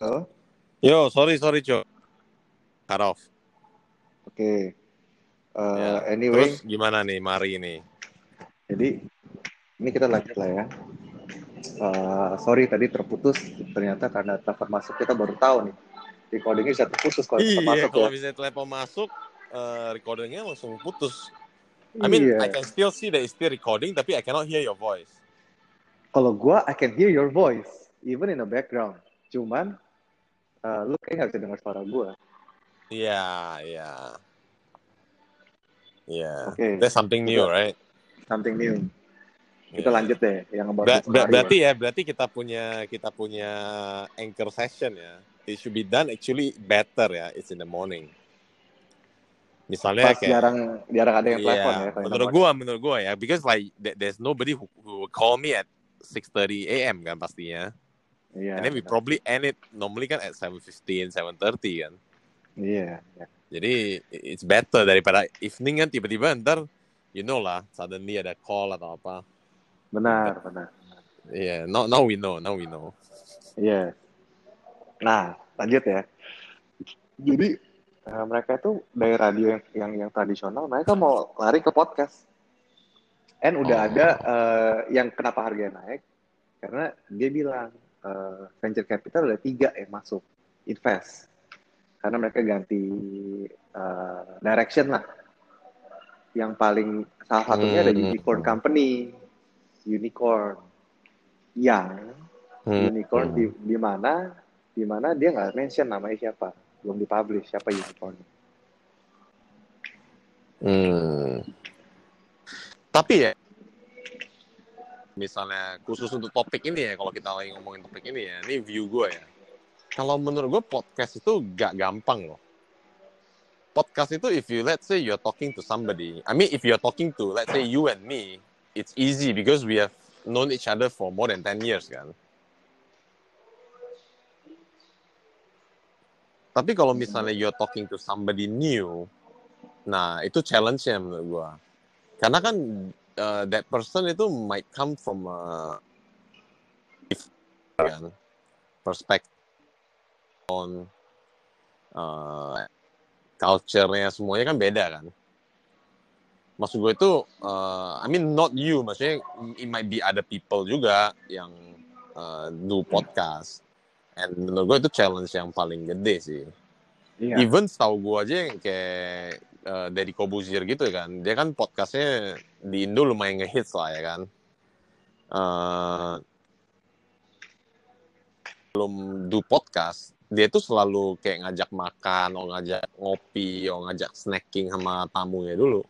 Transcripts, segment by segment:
Halo? Yo, sorry, sorry, Cok. Cut off. Oke. Uh, Ya. Anyway, Terus gimana nih, Mari ini? jadi ini kita lanjut lah ya. Uh, sorry tadi terputus ternyata karena telepon masuk kita baru tahu nih recordingnya bisa terputus kalau Iya, masuk kalau ya. misalnya telepon masuk, eh, recordingnya langsung putus. I mean, iya. I can still see that it's still recording, tapi I cannot hear your voice. Kalau gua I can hear your voice even in the background. Cuman uh, lu kayak nggak bisa dengar suara gua. Iya, iya. Iya. Oke. That's something new, right? Something new. Kita Yeah. lanjut deh yang Ber- ngebahas ber- berarti ya, berarti kita punya kita punya anchor session ya. It should be done actually better ya. It's in the morning. Misalnya pas kayak jarang jarang ada yang Iya, telepon ya. menurut gua, menurut gua ya, because like th- there's nobody who, who will call me at 6:30 a.m. kan pastinya. Iya. And then we probably end it normally kan at 7:15, 7:30 kan. Iya. iya. Jadi it's better daripada evening kan tiba-tiba ntar you know lah suddenly ada call atau apa. Benar, benar. Iya, yeah, now now we know, now we know. Iya. Nah, lanjut ya. Jadi eh, mereka itu dari radio yang, yang yang tradisional, mereka mau lari ke podcast. And udah Oh. ada eh, yang kenapa harganya naik? Karena dia bilang eh, venture capital ada tiga yang masuk invest. Karena mereka ganti eh, direction lah. Yang paling salah satunya ada Hmm. unicorn company, unicorn yang Hmm. unicorn di, di mana di mana dia nggak mention namanya siapa belum dipublish siapa unicorn Hmm. Tapi ya, misalnya khusus untuk topik ini ya, kalau kita lagi ngomongin topik ini ya, ini view gue ya. Kalau menurut gue podcast itu gak gampang loh. Podcast itu if you let's say you're talking to somebody, I mean if you're talking to let's say you and me, it's easy because we have known each other for more than 10 years kan. Tapi kalau misalnya you're talking to somebody new, nah itu challenge-nya menurut gua. Karena kan uh, that person itu might come from a kan, perspective on uh, culture-nya semuanya kan beda kan. Maksud gue itu, uh, I mean not you, maksudnya it might be other people juga yang uh, do podcast. And menurut gue itu challenge yang paling gede sih. iya Even setahu gue aja yang kayak uh, dari Kobuzir gitu kan, dia kan podcastnya di Indo lumayan ngehits lah ya kan. Uh, belum do podcast, dia tuh selalu kayak ngajak makan, atau ngajak ngopi, atau ngajak snacking sama tamunya dulu.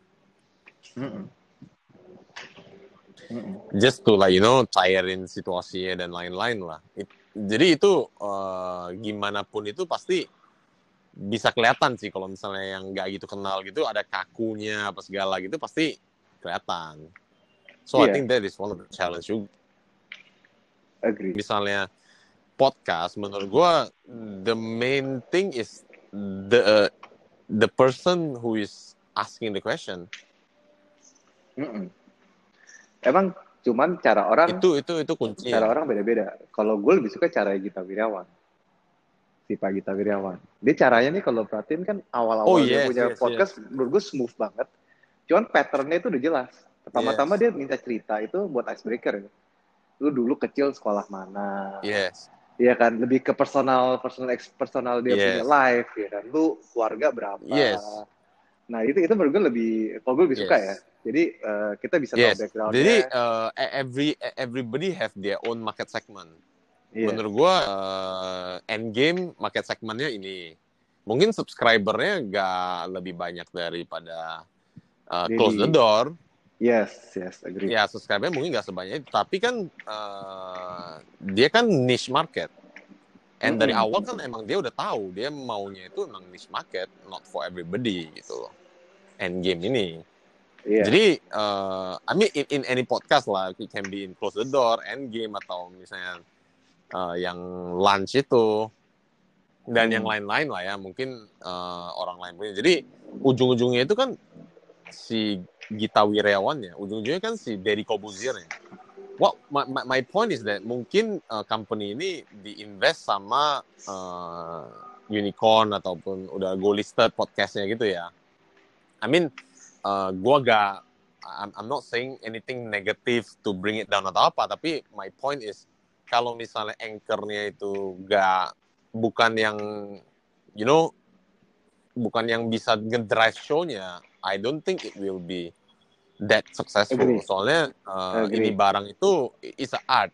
Mm-mm. Mm-mm. Just to like you know cairin situasinya dan lain-lain lah. It- jadi itu uh, gimana pun itu pasti bisa kelihatan sih kalau misalnya yang nggak gitu kenal gitu ada kakunya apa segala gitu pasti kelihatan. So I Iya. think that is one of the challenge juga. agree Misalnya podcast menurut gua the main thing is the uh, the person who is asking the question. Mm-mm. emang cuman cara orang Itu itu itu kuncinya. cara orang beda-beda kalau gue lebih suka cara Gita Wirjawan si Pak Gita Wirjawan dia caranya nih kalau perhatiin kan awal-awal Oh, dia yes, punya yes, podcast menurut gue smooth banget cuman patternnya itu udah jelas pertama-tama Yes. dia minta cerita itu buat icebreaker ya. lu dulu kecil sekolah mana Yes. Iya kan, lebih ke personal, personal, personal dia Yes. punya life, ya kan. Lu keluarga berapa? Yes. Nah itu itu menurut gue lebih, kalau gue lebih suka ya. Yes. Jadi eh, kita bisa Yes. tahu backgroundnya. Jadi uh, every everybody have their own market segment. Iya. Menurut gua uh, end game market segmentnya ini. Mungkin subscribernya nggak lebih banyak daripada uh, Jadi- close the door. Yes, yes, agree. Ya subscribernya mungkin nggak sebanyak itu. Tapi kan uh, dia kan niche market. And dari Mm-mm. awal kan emang dia udah tahu dia maunya itu emang niche market, not for everybody gitu loh. End game ini. Iya. Jadi, uh, I mean in, in any podcast lah, it can be in close the door, end game atau misalnya uh, yang lunch itu dan Hmm. yang lain-lain lah ya, mungkin uh, orang lain punya. Jadi ujung-ujungnya itu kan si Gita Wirjawan ya, ujung-ujungnya kan si Derry Kobuzir ya. well, my, my, my point is that mungkin uh, company ini diinvest sama uh, unicorn ataupun udah go listed podcastnya gitu ya. I mean, uh, gua gak, I'm, I'm not saying anything negative to bring it down atau apa, tapi my point is kalau misalnya anchornya itu gak bukan yang you know bukan yang bisa ngedrive show-nya, I don't think it will be that successful. Agree. Soalnya uh, ini barang itu is a art.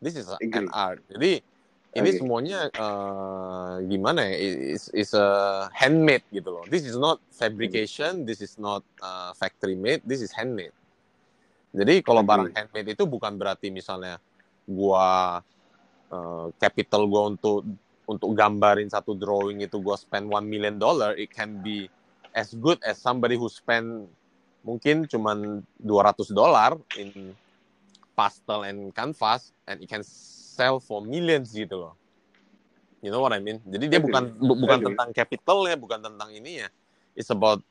This is a, an art. Jadi ini Agree. semuanya uh, gimana ya? Is is a handmade gitu loh. This is not fabrication. This is not uh, factory made. This is handmade. Jadi kalau barang handmade itu bukan berarti misalnya gua uh, capital gua untuk untuk gambarin satu drawing itu gua spend one million dollar. It can be as good as somebody who spend mungkin cuman 200 dolar in pastel and canvas and it can sell for millions gitu loh. You know what I mean? Jadi dia bukan bu- bukan tentang capitalnya, bukan tentang ini ya. It's about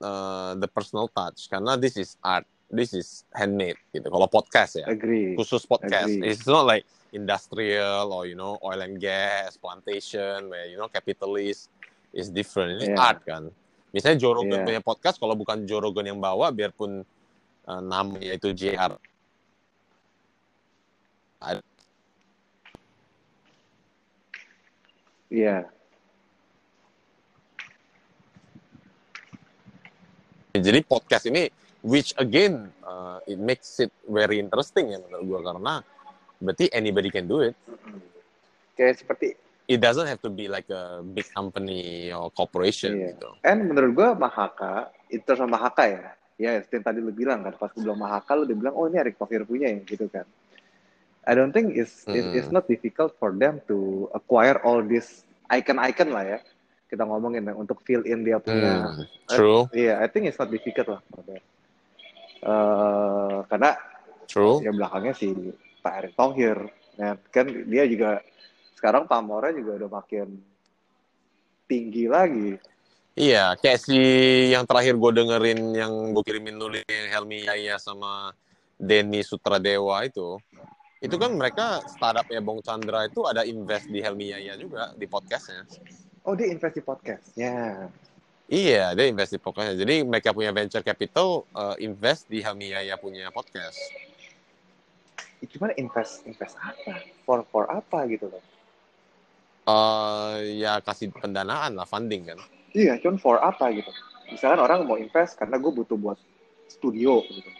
uh, the personal touch karena this is art, this is handmade gitu. Kalau podcast ya, Agree. khusus podcast, Agree. it's not like industrial or you know oil and gas, plantation where you know capitalist is different. Ini Yeah. art kan. Misalnya Joe Rogan Yeah. punya podcast, kalau bukan Joe Rogan yang bawa, biarpun uh, namanya itu JR. Iya. Jadi podcast ini, which again, uh, it makes it very interesting ya menurut gue karena berarti anybody can do it. Kayak seperti It doesn't have to be like a big company or corporation Iya. gitu. And menurut gue Mahaka, itu sama Mahaka ya. Ya, yang tadi lu bilang kan, pas gue bilang Mahaka, lu udah bilang, oh ini Eric Thohir punya ya, gitu kan. I don't think it's, it's, Hmm. it's not difficult for them to acquire all this icon-icon lah ya. Kita ngomongin untuk fill in dia punya. Hmm, true, Iya, I think it's not difficult lah. Eh, karena true. ya belakangnya si Pak Erick Thohir. Nah, kan dia juga sekarang pamornya juga udah makin tinggi lagi. Iya, kayak si yang terakhir gue dengerin yang gue kirimin nulis Helmi Yahya sama Denny Sutradewa itu, itu kan mereka startupnya Bong Chandra itu ada invest di Helmi Yahya juga di podcastnya. Oh, dia invest di podcastnya. Iya, dia invest di podcastnya. Jadi mereka punya venture capital uh, invest di Helmi Yahya punya podcast. Gimana invest invest apa? For for apa gitu loh? Eh ya kasih pendanaan lah, funding kan. Iya, cuman for apa gitu? Misalkan orang mau invest karena gue butuh buat studio gitu.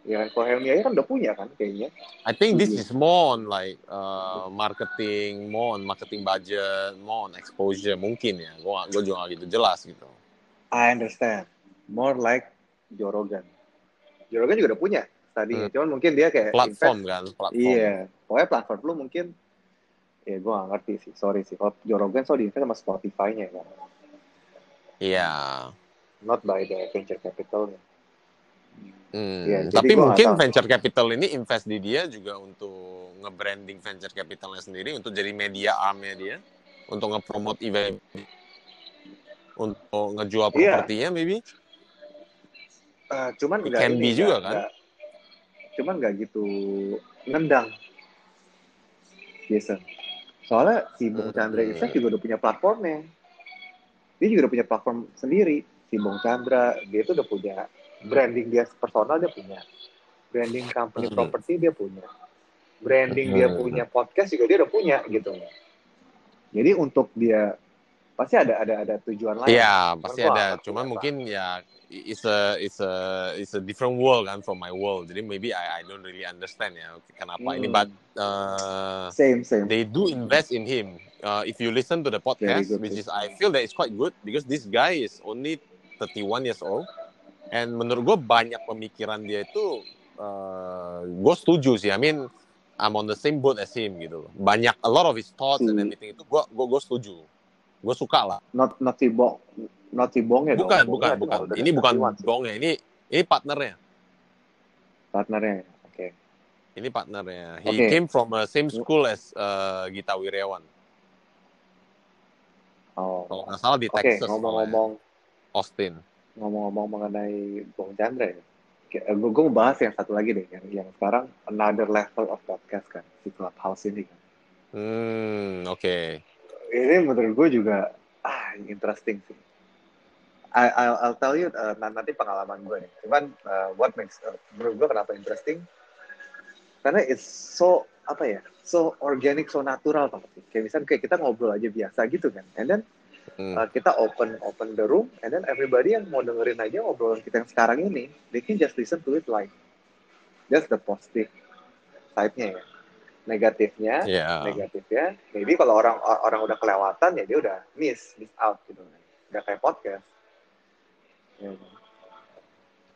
Ya, kalau Helmi kan udah punya kan kayaknya. I think this Iya. is more on like uh, marketing, more on marketing budget, more on exposure mungkin ya. Gue gue juga gitu jelas gitu. I understand. More like Joe Rogan. Joe Rogan juga udah punya tadinya. Hmm. Cuman mungkin dia kayak Platform invest kan, platform. Iya, pokoknya platform lu mungkin ya gue gak ngerti sih, sorry sih. Kalau Joe Rogan so di invest sama Spotify-nya kan, Iya. not by the venture capital-nya. Hmm, jadi tapi mungkin venture capital ini invest di dia juga untuk nge-branding venture capitalnya sendiri, untuk jadi media armnya dia, untuk nge-promote event, untuk ngejual Iya. propertinya maybe. Eh, cuman nggak can ini, be juga nggak- kan? nggak- cuman nggak gitu nendang. Biasa. Soalnya si Bung Chandra Hmm. Juga udah punya platformnya. Dia juga udah punya platform sendiri. Si Bung Chandra, dia tuh udah punya branding dia personal dia punya. Branding company Hmm. property dia punya. Branding dia Hmm. punya podcast juga dia udah punya gitu. Jadi untuk dia pasti ada ada ada tujuan lain. Iya, pasti ada. Cuman apa. mungkin ya it's a it's a it's a different world kan from my world. Jadi maybe I I don't really understand ya kenapa ini Hmm. but uh, Same same. they do invest in him. Uh, if you listen to the podcast, good, which is I feel that it's quite good because this guy is only 31 years old, and menurut gue banyak pemikiran dia itu, uh, gue setuju sih. I mean, I'm on the same boat as him gitu loh. Banyak a lot of his thoughts and Hmm. everything itu gue gue gue setuju. Gue suka lah. Not not Bong, not Bongnya dong. bukan Bongnya bukan bukan. Ini bukan 31 sih, bongnya. Ini ini partnernya. partnernya. Oke. Ini partnernya. He Oke. came from the same school as uh, Gita Wirjawan. Oh. Kalau nggak salah di Oke, Texas, ngomong-ngomong Austin. Ngomong-ngomong mengenai Bong Chandra ya. gue gue mau bahas yang satu lagi deh yang yang sekarang another level of podcast kan si clubhouse ini kan. Hmm, oke. ini menurut gue juga ah interesting sih. I, I'll, I'll tell you uh, nanti pengalaman gue nih cuman uh, what makes uh, menurut gue kenapa interesting? Karena it's so apa ya so organic so natural banget sih. Kayak misalnya kayak kita ngobrol aja biasa gitu kan. And then Hmm. uh, kita open open the room and then everybody yang mau dengerin aja ngobrolan kita yang sekarang ini they can just listen to it live that's the positive side-nya ya negatifnya Ya. negatifnya maybe kalau orang orang udah kelewatan ya dia udah miss miss out gitu kan udah kayak podcast ya.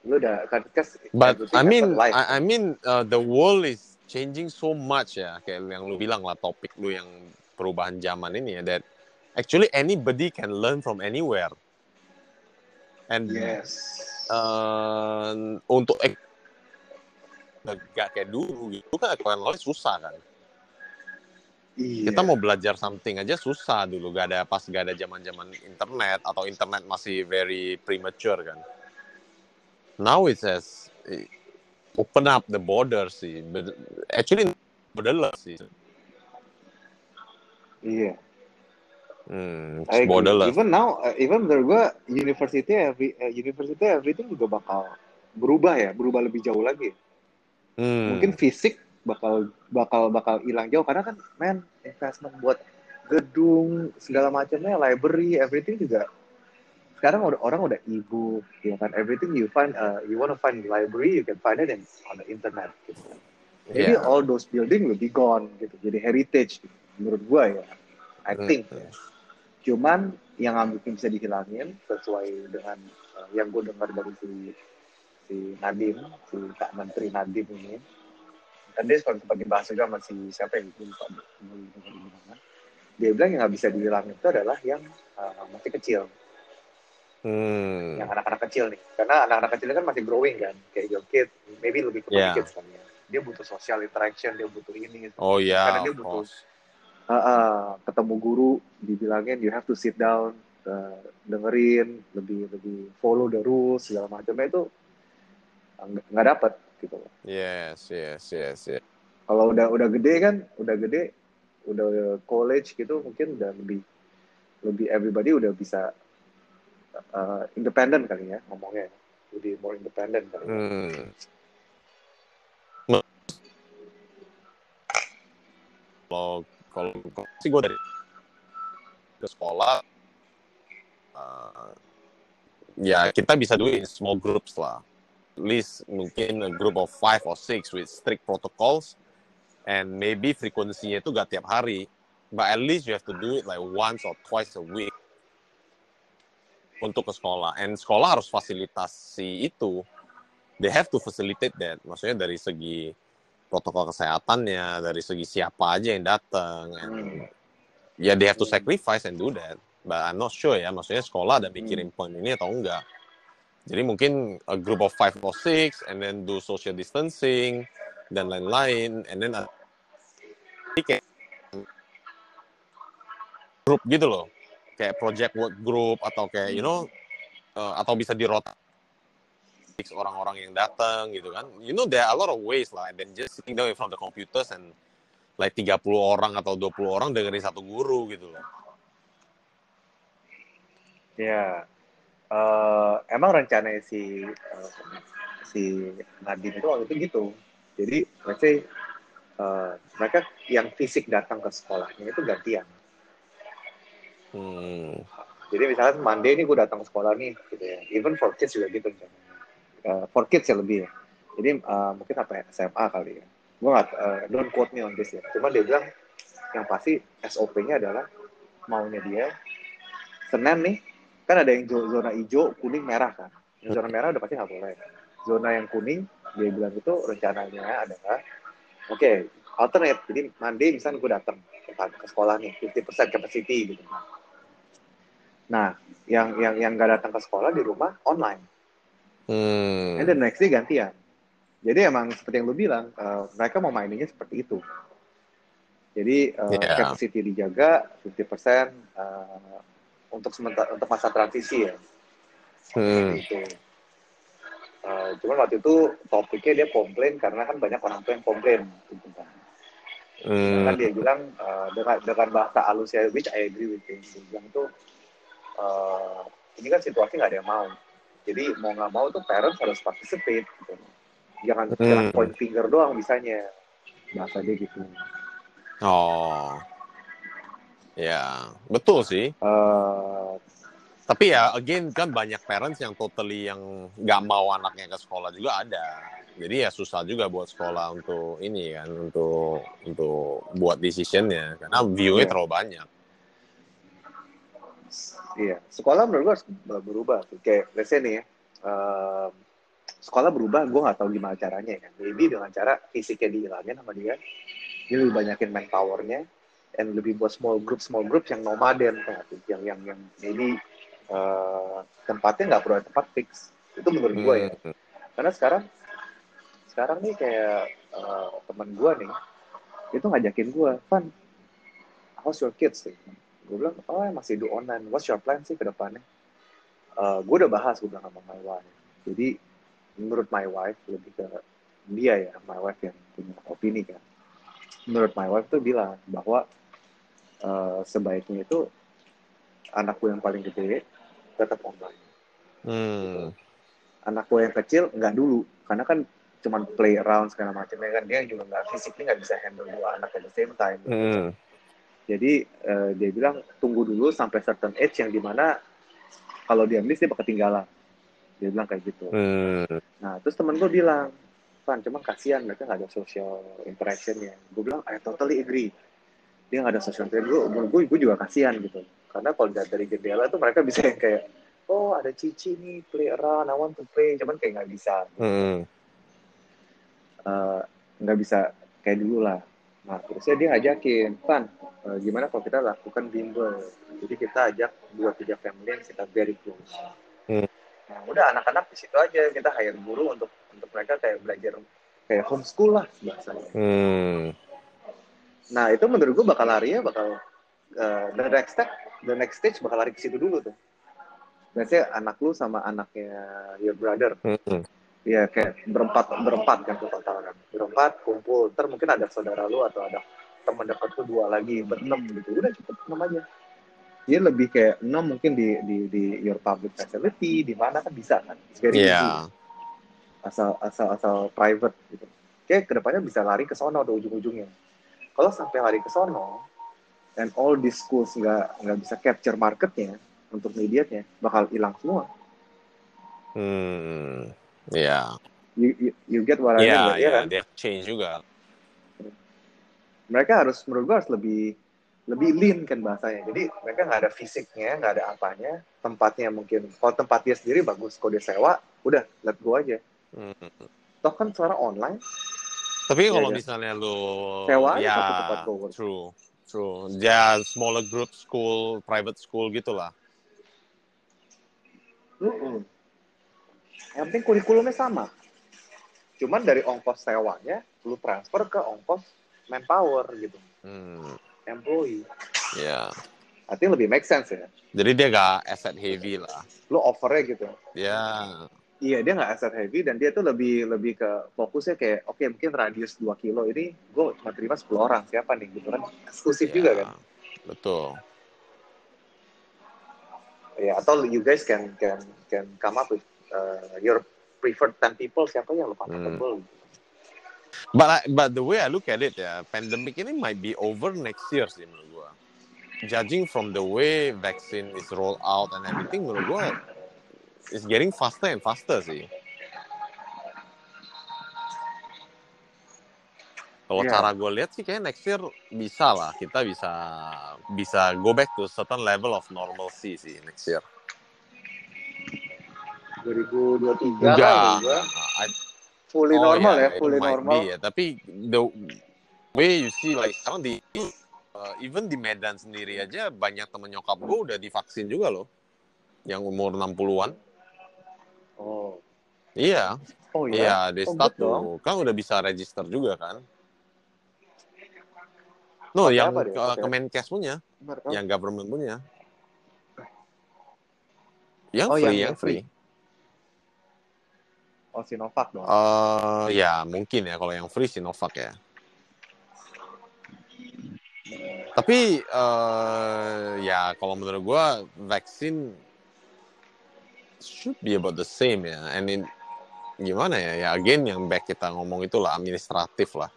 lu udah kan podcast But I mean. I, I mean, uh, the world is changing so much ya. Kayak yang lu bilang lah topik lu yang perubahan zaman ini ya. That actually anybody can learn from anywhere. And yes uh, untuk nggak kayak dulu gitu kan acquire knowledge susah kan. iya Kita mau belajar something aja susah dulu. Gak ada pas gak ada zaman zaman internet atau internet masih very premature kan. Now it says open up the borders sih. But actually borderless sih. iya Hmm, I it's agree. borderless. Even now, uh, even menurut gue, university every uh, university everything juga bakal berubah ya, berubah lebih jauh lagi. Hmm. Mungkin fisik bakal bakal bakal hilang jauh karena kan, man, investment buat gedung segala macamnya, library, everything juga. Sekarang udah orang udah e-book, ya kan. Everything you find, uh, you wanna find library, you can find it in, on the internet. Gitu. Jadi Yeah. all those building will be gone gitu. Jadi heritage gitu, menurut gue ya. I Hmm. think. Cuman yang mungkin bisa dihilangin sesuai dengan uh, yang gue dengar dari si si Nadim, si Kak Menteri Nadim ini. Dan dia sempat dibahas juga sama si siapa yang lupa. Dia bilang yang nggak bisa dihilangin itu adalah yang uh, masih kecil, Hmm. yang anak-anak kecil nih. Karena anak-anak kecil kan masih growing kan, kayak your kid, maybe lebih ke Yeah. kids kan ya. Dia butuh social interaction, dia butuh ini. Oh ya, Karena dia butuh course. Ah, ah, ketemu guru dibilangin you have to sit down uh, dengerin lebih lebih follow the rules segala macamnya itu uh, nggak dapet gitu loh Yes, yes, yes, yes. kalau udah udah gede kan udah gede udah college gitu mungkin udah lebih lebih everybody udah bisa uh, independen kali ya ngomongnya lebih more independent kali ya. Hmm. Kalau kalau sih gue dari ke sekolah, uh, ya kita bisa do in small groups lah. At least mungkin a group of five or six with strict protocols, and maybe frekuensinya itu gak tiap hari, but at least you have to do it like once or twice a week untuk ke sekolah. And sekolah harus fasilitasi itu. They have to facilitate that. Maksudnya dari segi protokol kesehatannya, dari segi siapa aja yang datang. And, Hmm. ya they have to sacrifice and do that. But I'm not sure ya. Maksudnya sekolah ada mikirin point ini atau enggak. Jadi mungkin a group of five or six, and then do social distancing, dan lain-lain. And then uh, kayak grup gitu loh. Kayak project work group, atau kayak, you know, uh, atau bisa dirotasi orang-orang yang datang gitu kan. You know, there are a lot of ways lah. And then just sitting down in front of the computers and like 30 orang atau 20 orang dengerin satu guru gitu loh. Ya, eh, emang rencananya si eh, si Nadine itu waktu itu gitu. Jadi, let's say eh, mereka yang fisik datang ke sekolahnya itu gantian. Hmm. Jadi misalnya Monday ini gue datang ke sekolah nih, gitu ya. Even for kids juga gitu rencananya. Eh, for kids ya lebih ya. Jadi eh, mungkin apa ya, SMA kali ya. Gue nggak, eh, don't quote me on this ya. Cuma dia bilang yang pasti SOP-nya adalah maunya dia Senin nih, kan ada yang zo- zona hijau, kuning, merah kan. Yang zona merah udah pasti nggak boleh. Zona yang kuning, dia bilang itu rencananya adalah, oke, alternate. Jadi Monday misalnya gue datang ke, ke sekolah nih, 50% capacity gitu. Nah, yang yang yang nggak datang ke sekolah di rumah online. Hmm. And the next day gantian. Jadi emang seperti yang lu bilang, eh, mereka mau maininnya seperti itu. Jadi eh, Yeah. capacity dijaga 50% eh, untuk sementara untuk masa transisi ya. Hmm. Itu. Uh, cuman waktu itu topiknya dia komplain karena kan banyak orang tua yang komplain. Gitu kan. Hmm. Kan dia bilang uh, dengan dengan bahasa halusnya, which I agree with him. Dia bilang tuh uh, ini kan situasi nggak ada yang mau. Jadi mau nggak mau tuh parents harus participate. Gitu. Jangan hmm. jangan point finger doang misalnya bahasa dia gitu. Oh, ya betul sih. Uh, tapi ya again kan banyak parents yang totally yang nggak mau anaknya ke sekolah juga ada jadi ya susah juga buat sekolah untuk ini kan untuk untuk buat decisionnya karena view-nya yeah. terlalu banyak iya. Sekolah menurut gue harus berubah kayak let's say nih ya uh, sekolah berubah gue nggak tahu gimana caranya ya maybe dengan cara fisiknya dihilangin sama dia dia lebih banyakin manpowernya and lebih buat small group small group yang nomaden yang yang yang maybe uh, tempatnya nggak perlu tempat fix. Itu menurut gue ya. Hmm. karena sekarang sekarang nih kayak uh, teman gue nih itu ngajakin gue Van how's your kids? nih gue bilang oh masih do online what's your plan sih ke depannya uh, gue udah bahas gue bilang sama my wife jadi menurut my wife lebih ke dia ya my wife yang punya opini kan menurut my wife tuh bilang bahwa uh, sebaiknya itu anakku yang paling gede tetap online. Hmm. Gitu. Anak gue yang kecil nggak dulu, karena kan cuma play around segala macamnya kan dia juga nggak fisiknya nggak bisa handle dua anak at the same time. Hmm. Jadi uh, dia bilang tunggu dulu sampai certain age yang di mana kalau dia miss dia bakal ketinggalan. Dia bilang kayak gitu. Hmm. Nah terus temen gue bilang, Pan, cuma kasihan mereka nggak ada social interaction ya. Gue bilang, I totally agree. Dia nggak ada social interaction. Gue, gue, gue juga kasihan gitu karena kalau dari jendela tuh mereka bisa yang kayak oh ada cici nih play around I want to play cuman kayak nggak bisa hmm. uh, nggak bisa kayak dulu lah nah terusnya dia ajakin pan uh, gimana kalau kita lakukan bimbel jadi kita ajak dua tiga family yang kita very close hmm. nah udah anak-anak di situ aja kita hire guru untuk untuk mereka kayak belajar kayak homeschool lah bahasanya hmm. nah itu menurut gue bakal lari ya bakal uh, the next step the next stage bakal lari ke situ dulu tuh biasanya anak lu sama anaknya your brother mm-hmm. Ya kayak berempat berempat kan tuh kan berempat kumpul ntar mungkin ada saudara lu atau ada teman dekat tuh dua lagi berenam gitu. Udah cepet enam aja. Dia lebih kayak enam mungkin di di di your public facility di mana kan bisa kan. Very yeah. asal asal asal private gitu. Kayak ke depannya bisa lari ke sono tuh ujung-ujungnya. Kalau sampai lari ke sono and all these schools nggak nggak bisa capture marketnya untuk medianya bakal hilang semua. Hmm. Yeah. You, you, you get what I yeah, mean, ya kan? Dia change juga. Mereka harus menurut gue harus lebih lebih lean kan bahasanya. Jadi mereka nggak ada fisiknya, nggak ada apanya. Tempatnya mungkin kalau tempat dia sendiri bagus, kalau dia sewa, udah let go aja. Hmm. Toh kan sekarang online. Tapi kalau ya, misalnya lu sewa ya, tempat true True. Ya smaller group school, private school gitulah. Mm -mm. Yang penting kurikulumnya sama. Cuman dari ongkos sewanya, lu transfer ke ongkos manpower gitu. Hmm. Employee. Ya. Yeah. Artinya lebih make sense ya. Jadi dia gak asset heavy lah. Lu overnya gitu. Ya. Yeah iya dia nggak asset heavy dan dia tuh lebih lebih ke fokusnya kayak oke okay, mungkin radius 2 kilo ini gue cuma terima 10 orang siapa nih gitu kan eksklusif ya, juga kan betul ya atau you guys can can can come up with uh, your preferred 10 people siapa yang lo comfortable hmm. But but the way I look at it ya, pandemic ini might be over next year sih menurut gua. Judging from the way vaccine is rolled out and everything, menurut gua it's getting faster and faster sih. Kalau yeah. cara gue lihat sih kayak next year bisa lah kita bisa bisa go back to certain level of normalcy sih next year. 2023 Enggak, I, fully oh, normal yeah, ya, fully normal. Be, ya. Tapi the way you see like sekarang di uh, even di Medan sendiri aja banyak temen nyokap gue udah divaksin juga loh yang umur 60-an. Oh. Iya. Oh iya. Iya, di oh, start tuh. Kan udah bisa register juga kan? No, Pake yang ke Kemenkes punya, Mereka. yang government punya. Yang oh, free, yang, yang free. Oh Sinovac dong. Uh, ya mungkin ya kalau yang free Sinovac ya. Tapi uh, ya kalau menurut gue vaksin should be about the same ya. And in, gimana ya? Ya again yang back kita ngomong itulah administratif lah.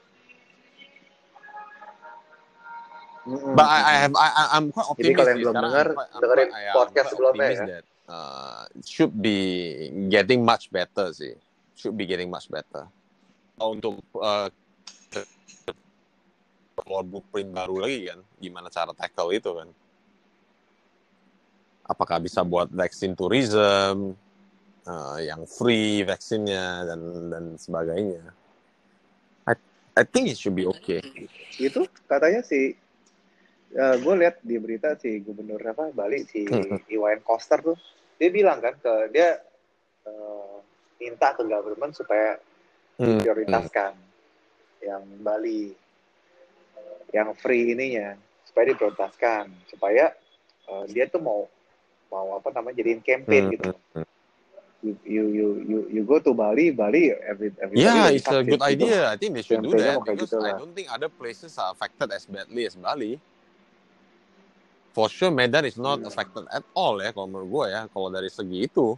Mm-mm. But I, I have I, I'm quite Jadi optimistic. kalau yang belum dengar, dengerin quite- podcast sebelumnya ya. that, uh, should be getting much better sih. Should be getting much better. Untuk uh, keluar blueprint baru lagi kan, gimana cara tackle itu kan? Apakah bisa buat vaksin tourism, uh, yang free vaksinnya dan dan sebagainya? I I think it should be okay. Itu katanya si gue lihat di berita si gubernur apa Bali si Hmm. Iwayan Koster tuh dia bilang kan ke dia eh, minta ke government supaya Hmm. prioritaskan yang Bali yang free ininya supaya diprioritaskan supaya eh, dia tuh mau mau apa namanya jadiin campaign Hmm, gitu hmm, you you you you, you go to Bali Bali every everybody Yeah, it's a good gitu. idea. I think they should do that because gitu I don't think other places are affected as badly as Bali. For sure, Medan is not Hmm. affected at all ya kalau menurut gue ya. Kalau dari segi itu,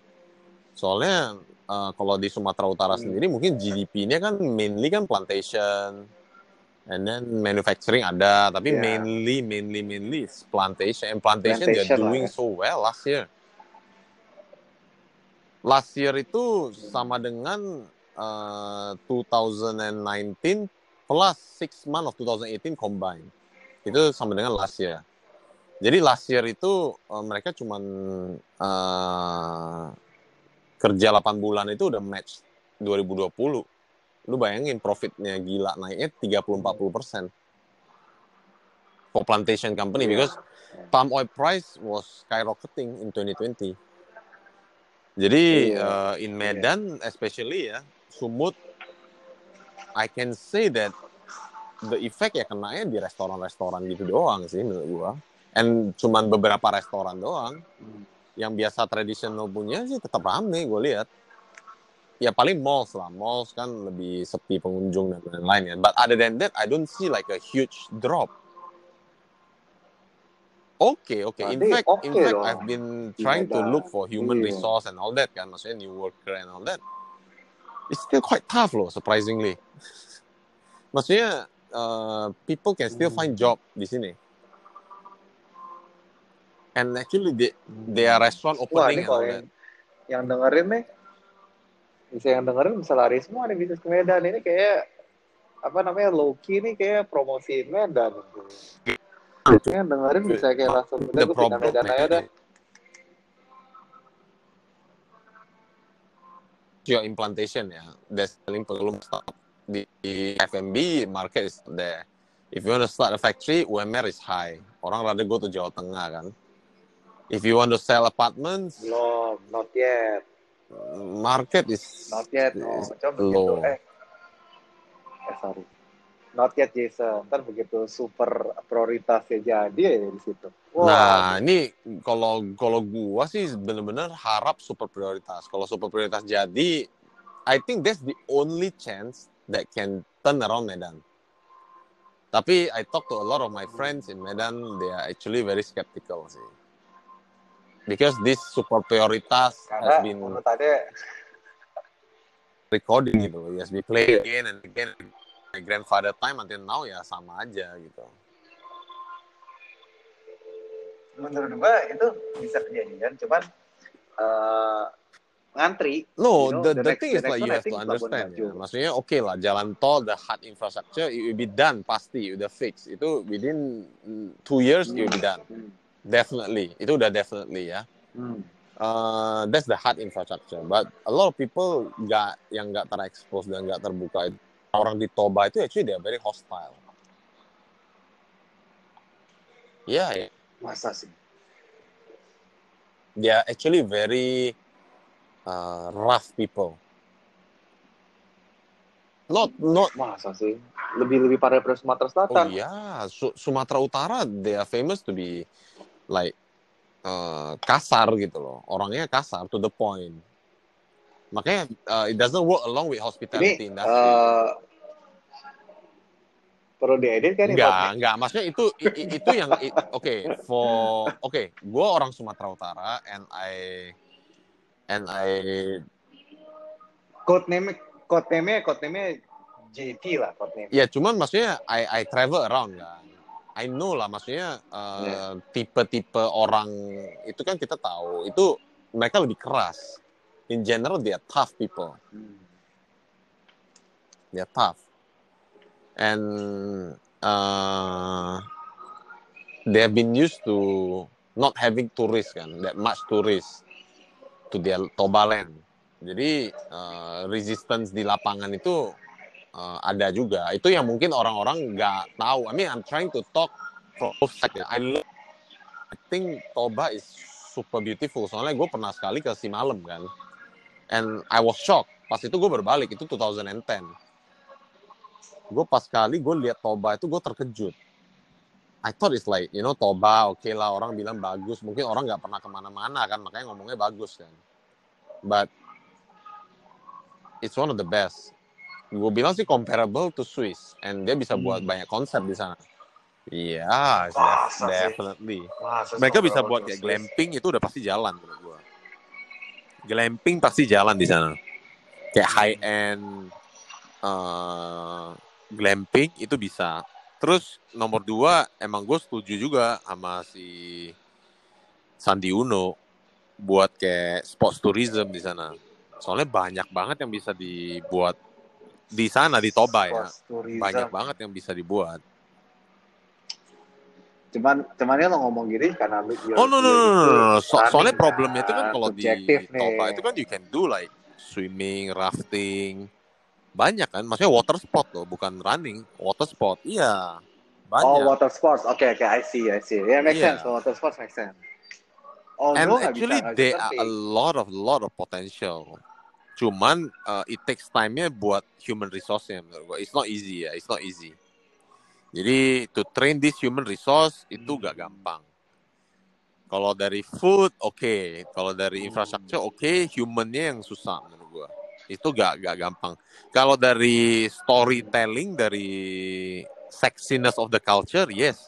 soalnya uh, kalau di Sumatera Utara Hmm. sendiri mungkin GDP-nya kan mainly kan plantation, and then manufacturing ada, tapi Yeah. mainly mainly mainly plantation. And plantation, they're Plantation lah doing ya. so well last year. Last year itu sama dengan uh, 2019 plus 6 month of 2018 combined. Itu sama dengan last year. Jadi last year itu uh, mereka cuman uh, kerja 8 bulan itu udah match 2020. Lu bayangin profitnya gila naiknya 30-40 persen. For plantation company Iya. because palm oil price was skyrocketing in 2020. Jadi Iya. uh, in Medan especially ya, Sumut I can say that the effect ya kenanya di restoran-restoran gitu doang sih menurut gua. And cuman beberapa restoran doang Hmm. Yang biasa tradisional punya sih tetap rame gue lihat. Ya paling malls lah, malls kan lebih sepi pengunjung dan lain-lain ya. But other than that, I don't see like a huge drop. Oke, oke. In Berarti fact, in oke fact, dong. I've been Di trying to look for human Iya. resource and all that kan, maksudnya new worker and all that. It's still quite tough loh, surprisingly. Maksudnya uh, people can still find Hmm. job di sini. And actually, they, they are restaurant Wah, opening kalau all yang, yang dengerin nih, bisa yang dengerin bisa lari semua nih bisnis ke Medan. Ini kayak, apa namanya, low key nih kayak promosi Medan. Yang dengerin bisa kayak langsung, udah gue pindah Medan aja dah. your implantation ya, that's paling perlu start di, di FMB market is there. If you want to start a factory, UMR is high. Orang rada go to Jawa Tengah kan. If you want to sell apartments, Belum, not yet. market is Not yet, no. is Coba begitu, eh, eh sorry. Not yet, Jason. Ntar begitu super prioritasnya jadi ya di situ. Nah, ini kalau kalau gua sih bener-bener harap super prioritas. Kalau super prioritas jadi, I think that's the only chance that can turn around Medan. Tapi I talk to a lot of my friends in Medan, they are actually very skeptical sih. Because this super prioritas karena has been menurut Ade, recording gitu. Yes, we play again and again. My grandfather time until now ya sama aja gitu. menurut gua itu bisa kejadian, cuman eh, ngantri. No, You know, the, the the next- thing is like you have to understand ya. Maksudnya oke lah, jalan tol, the hard infrastructure, it will be done pasti, udah fix. Itu within two years it will be done. Hmm. Definitely, itu udah definitely ya. Hmm. Uh, that's the hard infrastructure. But a lot of people nggak yang nggak terekspos dan nggak terbuka itu orang di Toba itu actually they are very hostile. Yeah, yeah. Masa sih? they are actually very uh, rough people. Not not Masa sih? Lebih-lebih pada daripada Sumatera oh Selatan. yeah, Su- Sumatera Utara they are famous to be like uh, kasar gitu loh. Orangnya kasar to the point. Makanya uh, it doesn't work along with Ini hospitality industry. eh, perlu diedit kan? ini Enggak, podcast? enggak. Maksudnya itu itu yang oke for oke, gue orang Sumatera Utara and I and I Code name, code name, code name JT lah code name. ya cuman maksudnya I I travel around kan. I know lah maksudnya uh, Iya. tipe-tipe orang itu kan kita tahu itu mereka lebih keras. In general they are tough people. Hmm. They are tough. And uh, they have been used to not having tourists kan, that much tourists to their Toba land. Jadi uh, resistance di lapangan itu uh, ada juga. Itu yang mungkin orang-orang nggak tahu. I mean, I'm trying to talk from ya. I, I think Toba is super beautiful. Soalnya gue pernah sekali ke Simalem kan. And I was shocked. Pas itu gue berbalik, itu 2010. Gue pas kali gue lihat Toba itu gue terkejut. I thought it's like, you know, Toba oke lah orang bilang bagus. Mungkin orang nggak pernah ke mana-mana kan, makanya ngomongnya bagus kan. But it's one of the best. Gue bilang sih comparable to Swiss, and dia bisa buat Hmm. banyak konsep di sana. Iya, Masa sih? definitely. Wah, Mereka bisa buat kayak glamping itu udah pasti jalan menurut gua. Glamping pasti jalan di sana. Kayak high end uh, glamping itu bisa. Terus nomor dua emang gue setuju juga sama si Sandi Uno buat kayak sports tourism di sana. Soalnya banyak banget yang bisa dibuat di sana di Toba ya. Tourism. Banyak banget yang bisa dibuat. Cuman, cuman ya lo ngomong gini karena lu. Oh no no no no, no. So- soalnya problemnya itu kan kalau di nih. Toba itu kan you can do like swimming, rafting, banyak kan. Maksudnya water sport loh, bukan running, water sport. Iya, Oh, banyak. water sports. Oke, oke, I see, I see. Yeah, make Iya. sense. Water sports make sense. Oh, And actually there are a lot of lot of potential. Cuman uh, it takes time-nya buat human resource-nya menurut gua. It's not easy ya, it's not easy. Jadi to train this human resource itu Hmm. gak gampang. Kalau dari food oke, kalau dari Hmm. infrastructure oke, human-nya yang susah menurut gua. Itu gak gak gampang. Kalau dari storytelling, dari sexiness of the culture, yes.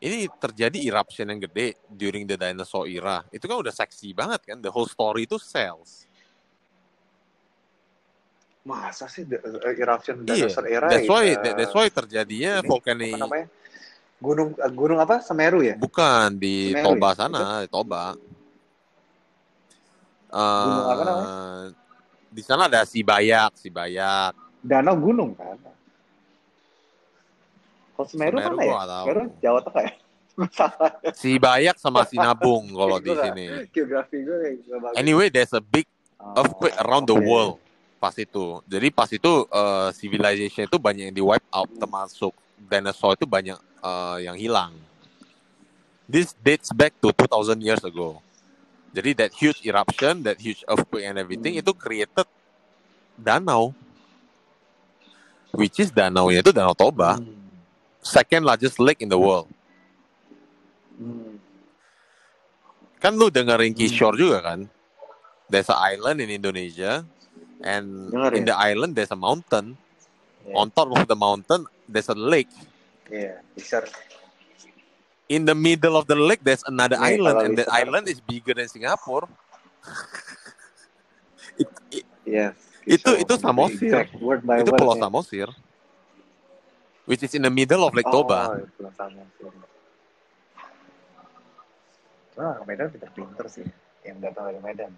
Ini terjadi eruption yang gede during the dinosaur era. Itu kan udah seksi banget kan, the whole story itu sells. Masa sih uh, eruption Iya, dinosaur era that's why uh, that- that's why terjadinya volcanic apa namanya? Gunung uh, gunung apa? Semeru ya? bukan di Semeru Toba ya? sana, di Toba. Gunung apa namanya? Eh, Di sana ada Sibayak, Sibayak. Danau gunung kan. Kalau Semeru, Semeru mana ya? Semeru Jawa Tengah ya? Salah. Sibayak sama Sinabung kalau di sini. Geografi gue. Anyway, there's a big Oh, earthquake around the world pas itu. Jadi pas itu eh, civilization itu banyak yang di wipe out termasuk dinosaur itu banyak eh, yang hilang. This dates back to 2000 years ago. Jadi that huge eruption, that huge earthquake and everything Hmm. itu created danau. Which is danau itu Danau Toba, Hmm. second largest lake in the world. Hmm. Kan lu dengerin Hmm. Kishore juga kan? There's an island in Indonesia and Dengar in ya? the island there's a mountain. Iya. On top of the mountain there's a lake. Bisa. In the middle of the lake there's another Nih, island and that island is bigger than Singapore. It- it- Iya. Itu- itu Samosir. itu Pulau ya. Samosir. Which is in the middle of Lake Oh, Toba. Pulau Samosir. Wah, Medan pinter-pinter sih. Yang datang dari Medan.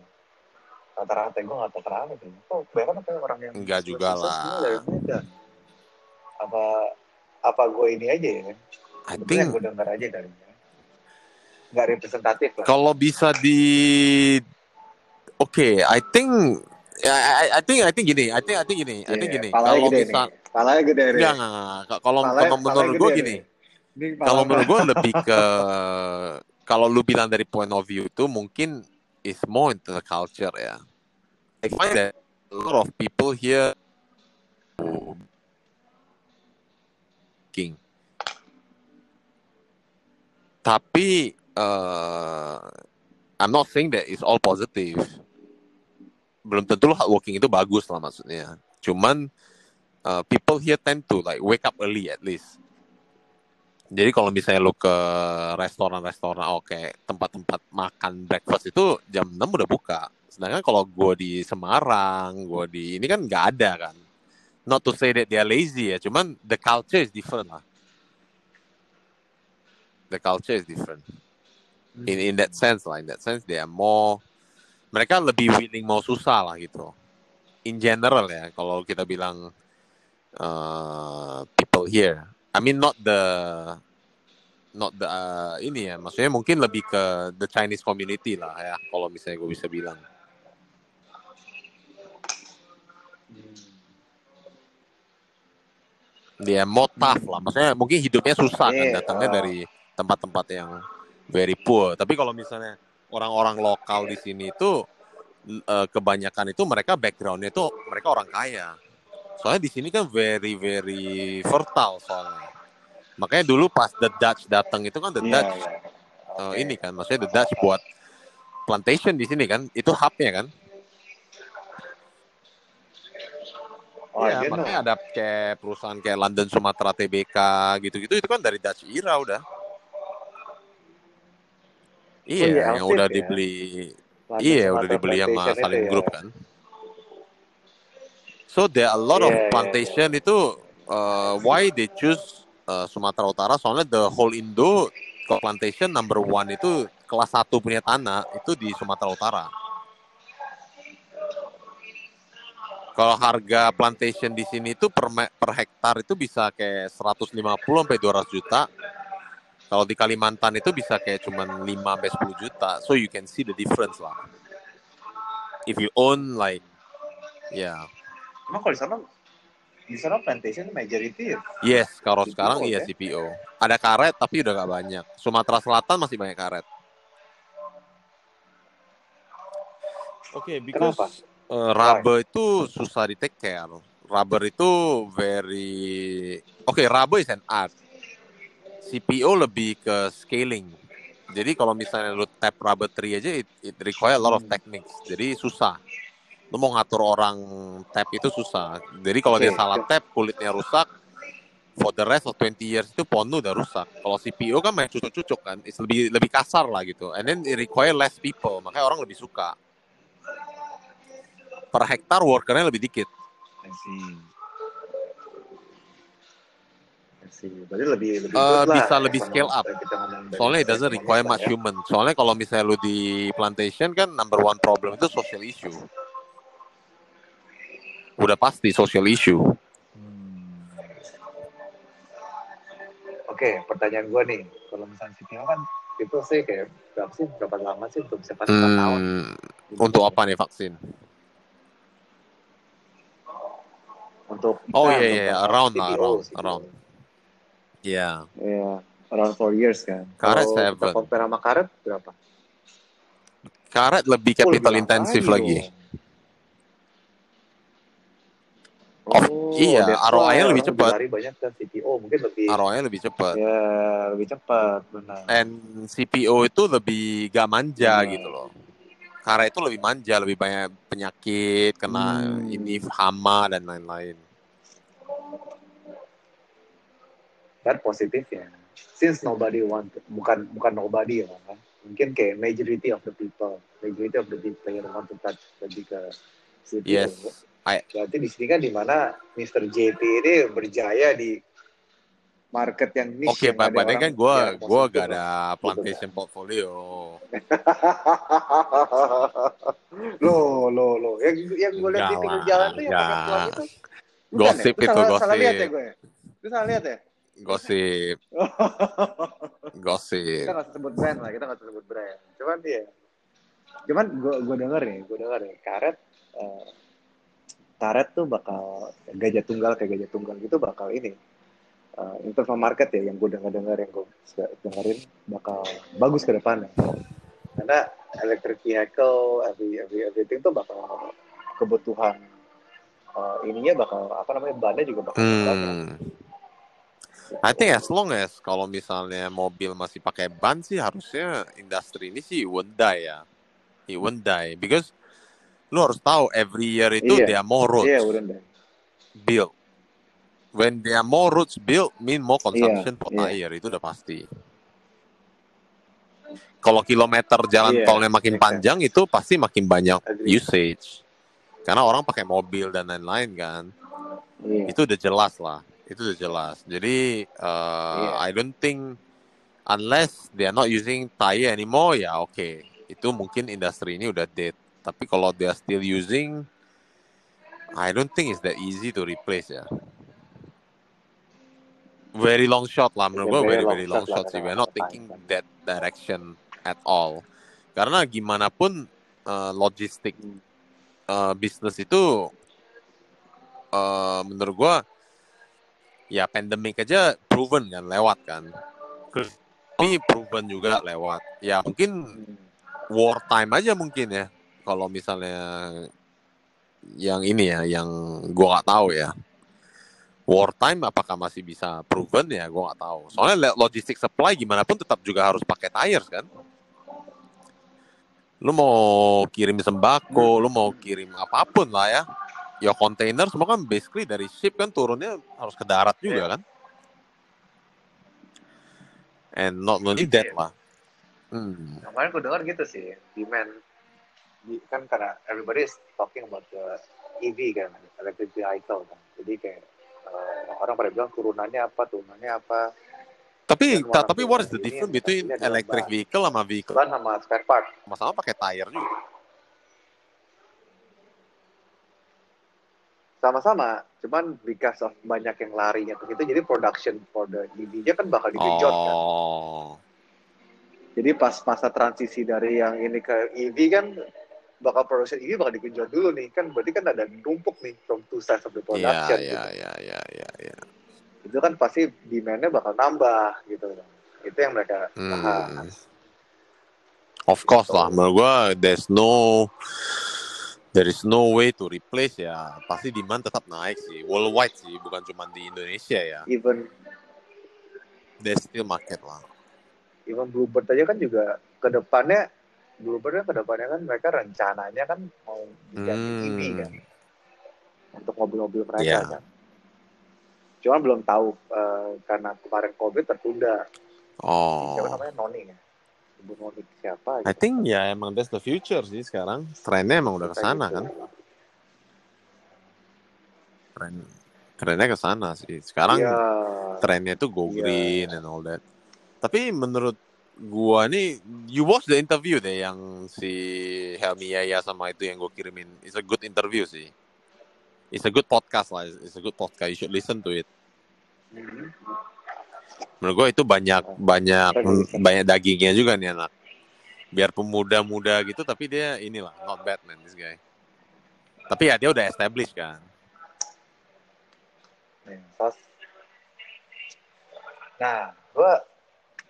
Rata-rata gue gak tau kenapa sih. Kok kebanyakan kayak orang yang Enggak juga lah. Apa apa gue ini aja ya? I think gue denger aja dari Nggak representatif lah. kalau bisa di Oke, I think I, I, I think I think gini, I think I think gini, I think Iya, gini. Kalau bisa. Palanya gede nih. enggak, enggak. Kalau kalau menurut gue gini, kalau menurut gue lebih ke kalau lu bilang dari point of view itu mungkin is more into the culture ya. I find that a lot of people here king. Tapi uh, I'm not saying that it's all positive. belum tentu lo hardworking itu bagus lah maksudnya. Cuman uh, people here tend to like wake up early at least. Jadi kalau misalnya lo ke restoran-restoran, oke, okay, tempat-tempat makan breakfast itu jam 6 udah buka. Sedangkan kalau gue di Semarang, gue di ini kan nggak ada kan. Not to say that they are lazy ya, cuman the culture is different lah. The culture is different. In in that sense lah, in that sense they are more mereka lebih willing mau susah lah gitu. In general ya, kalau kita bilang uh, people here. I mean not the not the uh, ini ya, maksudnya mungkin lebih ke the Chinese community lah ya, kalau misalnya gue bisa bilang. Dia more tough lah, maksudnya mungkin hidupnya susah kan, datangnya dari tempat-tempat yang very poor. Tapi kalau misalnya orang-orang lokal di sini itu uh, kebanyakan itu mereka backgroundnya itu mereka orang kaya. Soalnya di sini kan very very fertile soalnya. Makanya dulu pas the Dutch datang itu kan the yeah, Dutch yeah. Uh, ini kan, maksudnya the Dutch buat plantation di sini kan, itu hubnya kan. Oh, ya, makanya ada kayak perusahaan kayak London Sumatera TBK gitu-gitu itu kan dari Dutch era udah. Iya, oh, iya yang udah ya? dibeli. London iya, Sumatera udah dibeli sama Salim ya. Group kan. So there are a lot yeah, of iya. plantation yeah, yeah. itu uh, why they choose uh, Sumatera Utara soalnya the whole Indo plantation number one itu kelas satu punya tanah itu di Sumatera Utara. Kalau harga plantation di sini itu per, per hektar itu bisa kayak 150 sampai 200 juta. Kalau di Kalimantan itu bisa kayak cuman 5 sampai 10 juta. So you can see the difference lah. If you own like ya. Yeah. Emang kalau di sana di sana plantation majority ya? Yes, kalau CPO, sekarang iya CPO. Ada karet tapi udah gak banyak. Sumatera Selatan masih banyak karet. Oke, okay, because Kenapa? Uh, rubber itu susah di take care. Rubber itu very Oke, okay, rubber is an art. CPO lebih ke scaling. Jadi kalau misalnya lu tap rubber tree aja it, it require a lot of hmm. techniques. Jadi susah. Lu mau ngatur orang tap itu susah. Jadi kalau okay. dia salah tap kulitnya rusak for the rest of 20 years itu pohon udah rusak. Kalau CPO kan main cucuk-cucuk kan, it's lebih lebih kasar lah gitu. And then it require less people, makanya orang lebih suka per hektar workernya lebih dikit. I see. Berarti lebih lebih uh, bisa lah, lebih scale up. Soalnya it doesn't require much ya. human. Soalnya kalau misalnya lu di plantation kan number one problem itu social issue. Udah pasti social issue. Hmm. Oke, okay, pertanyaan gue nih, kalau misalnya CPO kan itu sih kayak berapa sih berapa lama sih untuk bisa hmm, tahun? Untuk apa nih vaksin? Untuk oh iya iya, iya. around lah around around iya yeah. iya yeah. around four years kan karet seven compare sama karet berapa karet lebih capital oh, intensif lagi Oh, iya, ROI-nya lebih cepat. Lebih banyak ke CPO, mungkin lebih ROI-nya lebih cepat. Ya, lebih cepat, benar. And CPO itu lebih gak manja benar. gitu loh. Kara itu lebih manja, lebih banyak penyakit, kena hmm. ini hama dan lain-lain. Dan positif ya. Since nobody want, bukan bukan nobody ya kan. Mungkin kayak majority of the people, majority of the people yang want to touch lebih ke situ. Yes. I... Berarti di sini kan di mana Mr. JP ini berjaya di market yang niche. Oke, okay, padahal kan gue gue gak ada plantation gitu, portfolio. lo lo lo yang yang gue lihat di pinggir jalan tuh yang pakai itu. Gosip ya? itu salah, gosip. Salah lihat ya gue. Itu salah lihat ya. Gosip. gosip. Kita nggak sebut brand lah, kita nggak sebut brand. Cuman dia, cuman gue gue denger nih, gue denger nih karet. Uh, karet tuh bakal gajah tunggal kayak gajah tunggal gitu bakal ini uh, in terms market ya yang gue dengar dengar yang gue dengerin bakal bagus ke depannya karena electric vehicle every, every everything tuh bakal kebutuhan uh, ininya bakal apa namanya bannya juga bakal hmm. I think as long as kalau misalnya mobil masih pakai ban sih harusnya industri ini sih won't die ya. It won't die because lu harus tahu every year itu there are more roads they? built. When there are more roads built, mean more consumption for iya. tire itu udah pasti. Kalau kilometer jalan Iya, tolnya makin sense. panjang itu pasti makin banyak Agree. usage. Karena orang pakai mobil dan lain-lain kan. Iya. Itu udah jelas lah. Itu udah jelas. Jadi uh, Iya. I don't think unless they are not using tire anymore ya oke. Itu mungkin industri ini udah dead. Tapi kalau they are still using I don't think it's that easy to replace ya. Very long shot lah menurut It's a gue very very long very long shot shot sih. We're not time thinking that direction at all. Karena gimana pun uh, logistik Hmm. uh, bisnis itu uh, menurut gua ya pandemic aja proven kan lewat kan. Ini proven juga lewat. Ya mungkin Hmm. wartime aja mungkin ya. Kalau misalnya yang ini ya, yang gua nggak tahu ya. Wartime apakah masih bisa proven ya? Gua nggak tahu. Soalnya logistik supply gimana pun tetap juga harus pakai tires kan. Lu mau kirim sembako, lu mau kirim apa pun lah ya. Ya kontainer semua kan basically dari ship kan turunnya harus ke darat juga kan. And not only that lah. Hmm. Kemarin gue dengar gitu sih, demand kan karena everybody is talking about the EV kan, electric vehicle kan. Jadi kayak eh, orang pada bilang turunannya apa, turunannya apa, Tapi ta- tapi what is the difference between electric vehicle sama vehicle? ban sama spare part. Sama-sama pakai tire juga. Sama-sama, cuman because of banyak yang larinya ke situ, jadi production for the EV-nya kan bakal digenjot kan. Oh. Jadi pas masa transisi dari yang ini ke EV kan bakal production EV bakal digenjot dulu nih kan berarti kan ada numpuk nih from two sides of the production iya, gitu. iya, iya, iya, iya. itu kan pasti demand-nya bakal nambah gitu itu yang mereka Hmm. bahas Of course Gitu. lah, menurut gua there's no there is no way to replace ya. Pasti demand tetap naik sih, worldwide sih, bukan cuma di Indonesia ya. even There's still market lah. even Bluebird aja kan juga ke depannya Bluebird kan ke depannya kan mereka rencananya kan mau diganti Hmm. EV kan untuk mobil-mobil mereka Iya. kan cuman belum tahu eh, karena kemarin COVID tertunda Oh. siapa namanya Noni ya Ibu Noni siapa I gitu. think ya emang that's the future sih sekarang. Trennya emang udah ke Kayak sana gitu. kan. Tren trennya ke sana sih. Sekarang Iya. trennya itu go Iya. green and all that. Tapi menurut gua nih, you watch the interview deh yang si Helmi Yaya sama itu yang gua kirimin. It's a good interview sih. It's a good podcast lah. It's a good podcast. You should listen to it. Menurut gua itu banyak banyak banyak dagingnya juga nih anak. Biar pemuda-muda gitu, tapi dia inilah not bad man this guy. Tapi ya dia udah established kan. Nah, gua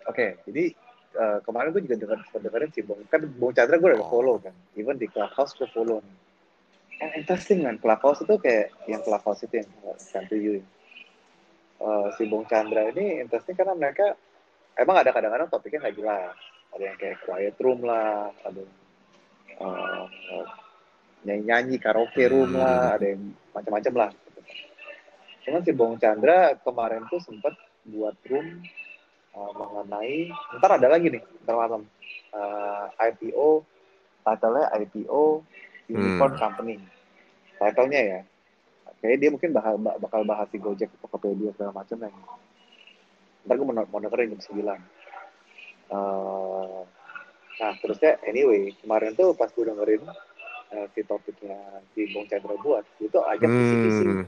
oke, jadi eh, kemarin gue juga sempat dengerin sih Bung. Kan Bung Chandra gue udah Oh. follow kan. Even di Clubhouse gue follow nih. And interesting kan, Clubhouse itu kayak yang Clubhouse itu yang kan review. Eh, si Bung Chandra ini interesting karena mereka emang ada kadang-kadang topiknya nggak jelas. Ada yang kayak quiet room lah, ada yang eh, nyanyi-nyanyi karaoke room Hmm. lah, ada yang macam-macam lah. Cuman si Bung Chandra kemarin tuh sempat buat room uh, mengenai ntar ada lagi nih ntar malam. Uh, IPO title-nya IPO Unicorn Hmm. Company. Title-nya ya. Kayaknya dia mungkin bakal, bakal bahas si Gojek Tokopedia segala macam ya ntar gue mau, jam 9 Uh, nah terusnya anyway kemarin tuh pas gue dengerin uh, si topiknya si Bung Chandra buat itu ajak visi-visi Hmm.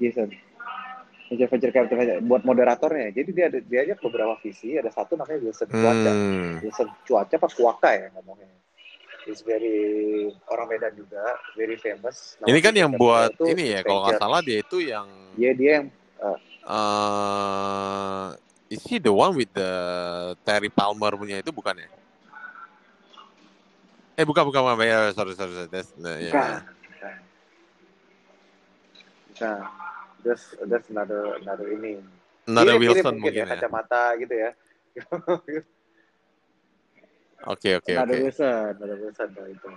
Jason venture venture capital buat moderatornya. Jadi dia ada dia ajak beberapa visi ada satu namanya Wilson Cuaca. Hmm. Wilson Cuaca apa Kuaka ya ngomongnya. He's very orang Medan juga very famous. Nama Ini kan yang buat ini ya, kalau nggak salah dia itu yang dia dia yang uh, is he the one with the Terry Palmer punya itu bukan ya? Eh bukan bukan bukan. Ya sorry sorry sorry. That's nah, ya. bukan. bukan. Bukan that's that's another another ini Another Mirip-mirip Wilson mungkin, ya, ya. kacamata gitu ya Oke oke another oke. Wilson another Wilson kalau itu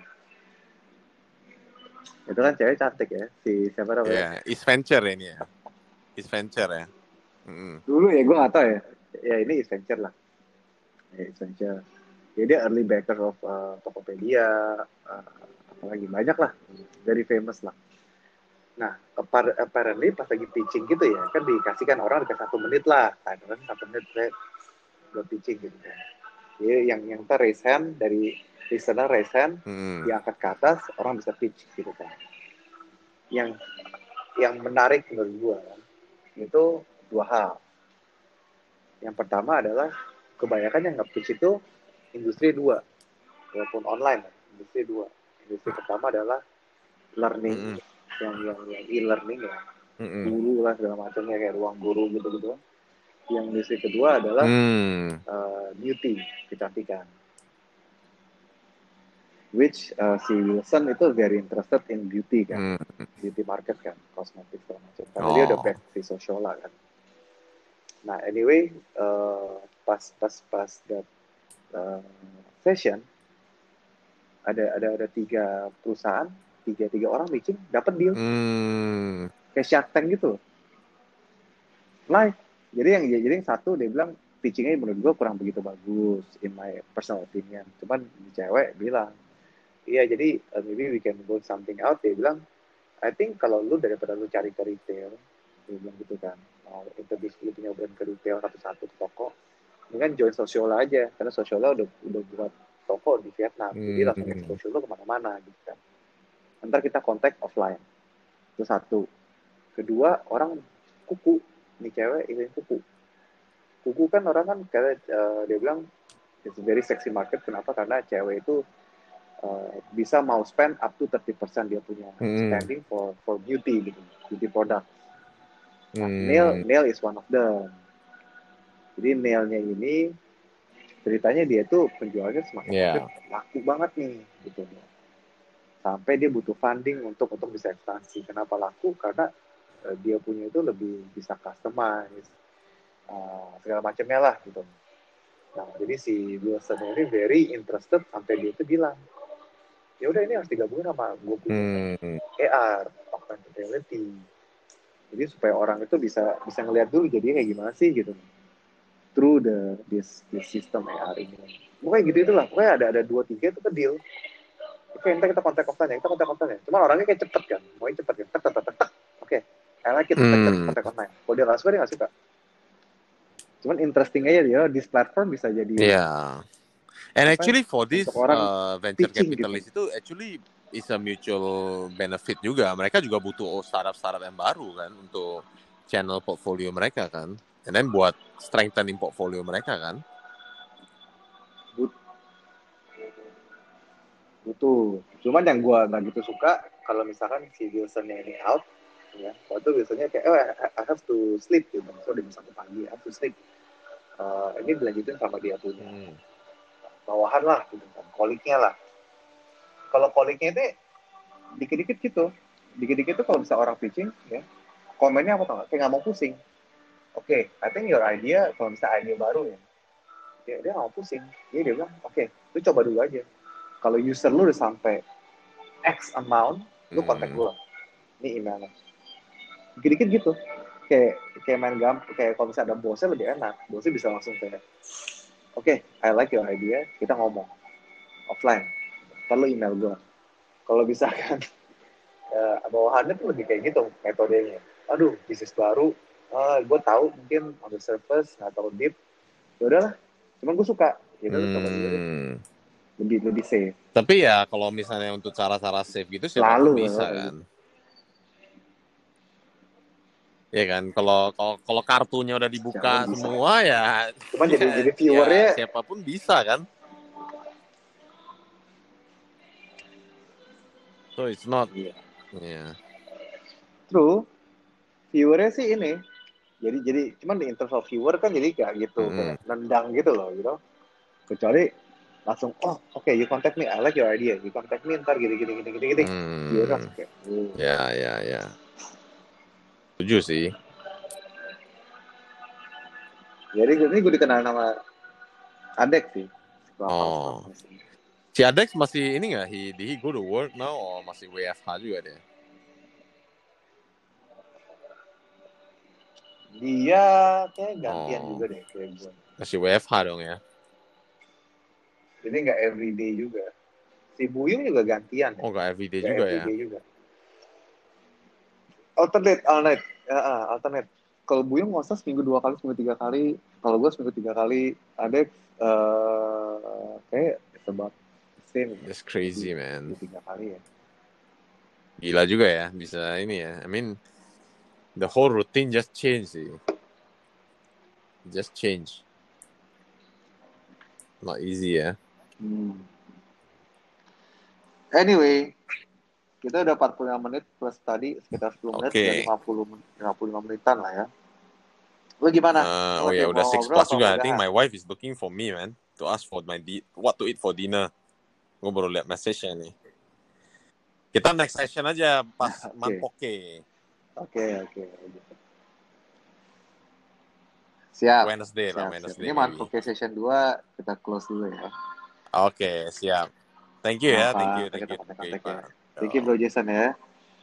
itu kan cewek cantik ya si siapa namanya Ya, East Venture ini ya. East Venture ya. Mm. dulu ya gue gak tau ya ya ini East Venture lah ya, East Venture ya dia early backer of uh, Tokopedia uh, apalagi banyak lah very famous lah nah apparently pas lagi pitching gitu ya kan dikasihkan orang dikasih satu menit lah. Kan kan satu menit saya buat pitching gitu kan. Jadi yang yang ter raise hand dari listener raise hand Mm. diangkat ke atas orang bisa pitch gitu kan. Yang yang menarik menurut gua itu dua hal. Yang pertama adalah kebanyakan yang nge-pitch itu industri dua walaupun online industri dua. Industri pertama adalah learning. Mm-mm. Yang yang yang e-learning ya Mm-mm. guru lah segala macamnya kayak ruang guru gitu gitu yang industri kedua adalah Mm. uh, beauty kecantikan which uh, si Wilson itu very interested in beauty kan Mm. beauty market kan kosmetik segala macam karena dia udah Oh. back di Sociola kan nah anyway uh, pas pas pas that uh, session ada ada ada tiga perusahaan tiga tiga orang pitching dapat deal Mm. kayak Shark Tank gitu loh. live jadi yang jadi yang satu dia bilang pitchingnya menurut gue kurang begitu bagus in my personal opinion cuman cewek bilang iya jadi uh, maybe we can work something out dia bilang I think kalau lu daripada lu cari ke retail dia bilang gitu kan mau introduce lu punya brand ke retail satu-satu ke toko kan join Sociola aja karena Sociola udah udah buat toko di Vietnam jadi Hmm. langsung lu ke mana-mana gitu kan ntar kita kontak offline. Itu satu. Kedua orang kuku. Nih cewek ini kuku. Kuku kan orang kan kayak eh, dia bilang it's a very sexy market. Kenapa? Karena cewek itu eh, bisa mau spend up to 30% dia punya Hmm. spending for for beauty gitu. Beauty product. Nah, Mm. nail nail is one of them jadi nailnya ini ceritanya dia tuh penjualnya semakin Yeah. laku banget nih gitu sampai dia butuh funding untuk untuk bisa ekspansi kenapa laku? Karena eh, dia punya itu lebih bisa customize eh, segala macamnya lah gitu. Nah jadi si Wilson ini very interested sampai dia itu bilang ya udah ini harus digabungin sama gue punya Mm. AR augmented reality. Jadi supaya orang itu bisa bisa ngelihat dulu jadi kayak gimana sih gitu. Through the this, this system AR ini. Pokoknya gitu itulah pokoknya ada ada dua tiga itu ke deal oke nanti kita kontak kontak ya kita kontak kontak ya cuma orangnya kayak cepet kan maunya cepet kan tek tek tek tek oke I like it Hmm. kontak kontak kalau dia nggak suka dia nggak suka cuman interesting aja dia this platform bisa jadi Yeah. And actually for this orang uh, venture pitching capitalist itu actually is a mutual benefit juga. Mereka juga butuh startup-startup yang baru kan untuk channel portfolio mereka kan. And then buat strengthening portfolio mereka kan. Butuh cuman yang gua nggak gitu suka kalau misalkan si Wilsonnya ini out ya waktu Wilsonnya kayak oh I have to sleep gitu. So udah jam satu pagi I have to sleep. Eh, ini dilanjutin sama dia punya Hmm. bawahan lah gitu kan. Koliknya lah. Kalau koliknya itu dikit-dikit gitu. Dikit-dikit tuh kalau bisa orang pitching ya komennya apa tau nggak? kayak nggak mau pusing. Oke I think your idea kalau bisa idea baru ya. Dia dia nggak mau pusing. Dia dia bilang oke lu coba dulu aja kalau user lu udah sampai X amount lu kontak Hmm. gue ini emailnya. Dikit-dikit gitu. Kayak kayak main gam kayak kalau misalnya ada bosnya lebih enak. Bosnya bisa langsung kayak oke I like your idea. Kita ngomong offline. Perlu email gue kalau bisa kan eh, bawahannya tuh lebih kayak gitu metodenya. Aduh bisnis baru. Gue tahu mungkin on the surface nggak terlalu deep. Ya udahlah. Cuman gue suka. Ya coba deh. Hmm. Lebih lebih safe Tapi ya kalau misalnya untuk cara-cara safe gitu Selalu, pun bisa ya. kan. Ya kan, kalau kalau kalau kartunya udah dibuka bisa. semua ya, cuman jadi ya, jadi viewernya ya, siapa pun bisa kan. So it's not, Iya. ya. True. Viewernya sih ini. Jadi jadi cuman di interval viewer kan jadi kayak gitu, Mm-mm. kayak nendang gitu loh, gitu. Kecuali langsung, oh oke, you contact me, I like your idea, you contact me ntar gini gini gini gini gini. Hmm. Langsung kayak, oh. Ya, ya, ya. Setuju sih. Jadi ini gue dikenal nama Adek sih. Oh. Si Adex masih ini nggak? He, did he go to work now or masih WFH juga dia? Dia kayak gantian Oh. juga deh kayak gue. Masih WFH dong ya? Jadi nggak everyday juga. Si Buyung juga gantian. Oh nggak everyday Nggak juga ya? everyday juga. Alternate, alternate, ya, ah, alternate. Kalau Buyung usah seminggu dua kali, seminggu tiga kali. Kalau gue seminggu tiga kali. Ada eh kayak sebab same. That's crazy man. Seminggu tiga kali ya. Gila juga ya bisa ini ya. I mean the whole routine just change sih. Just change. Not easy ya. Hmm. Anyway, kita udah 45 menit plus tadi sekitar 10 menit, Oke. udah 50 men- 55 menitan lah ya. Lu gimana? Uh, oh ya udah mau six ngobrol plus apa juga. I think my wife is looking for me man to ask for my di- what to eat for dinner. Gue baru liat message-nya nih. Kita next session aja pas Oke. Manpoke. Oke, oke. Siap. Wednesday lah, siap, siap. Wednesday. Ini maybe. Manpoke Session 2 kita close dulu ya. Oke, siap. Thank you ya, thank you, thank you. ya. Pak. Thank you Bro Jason ya.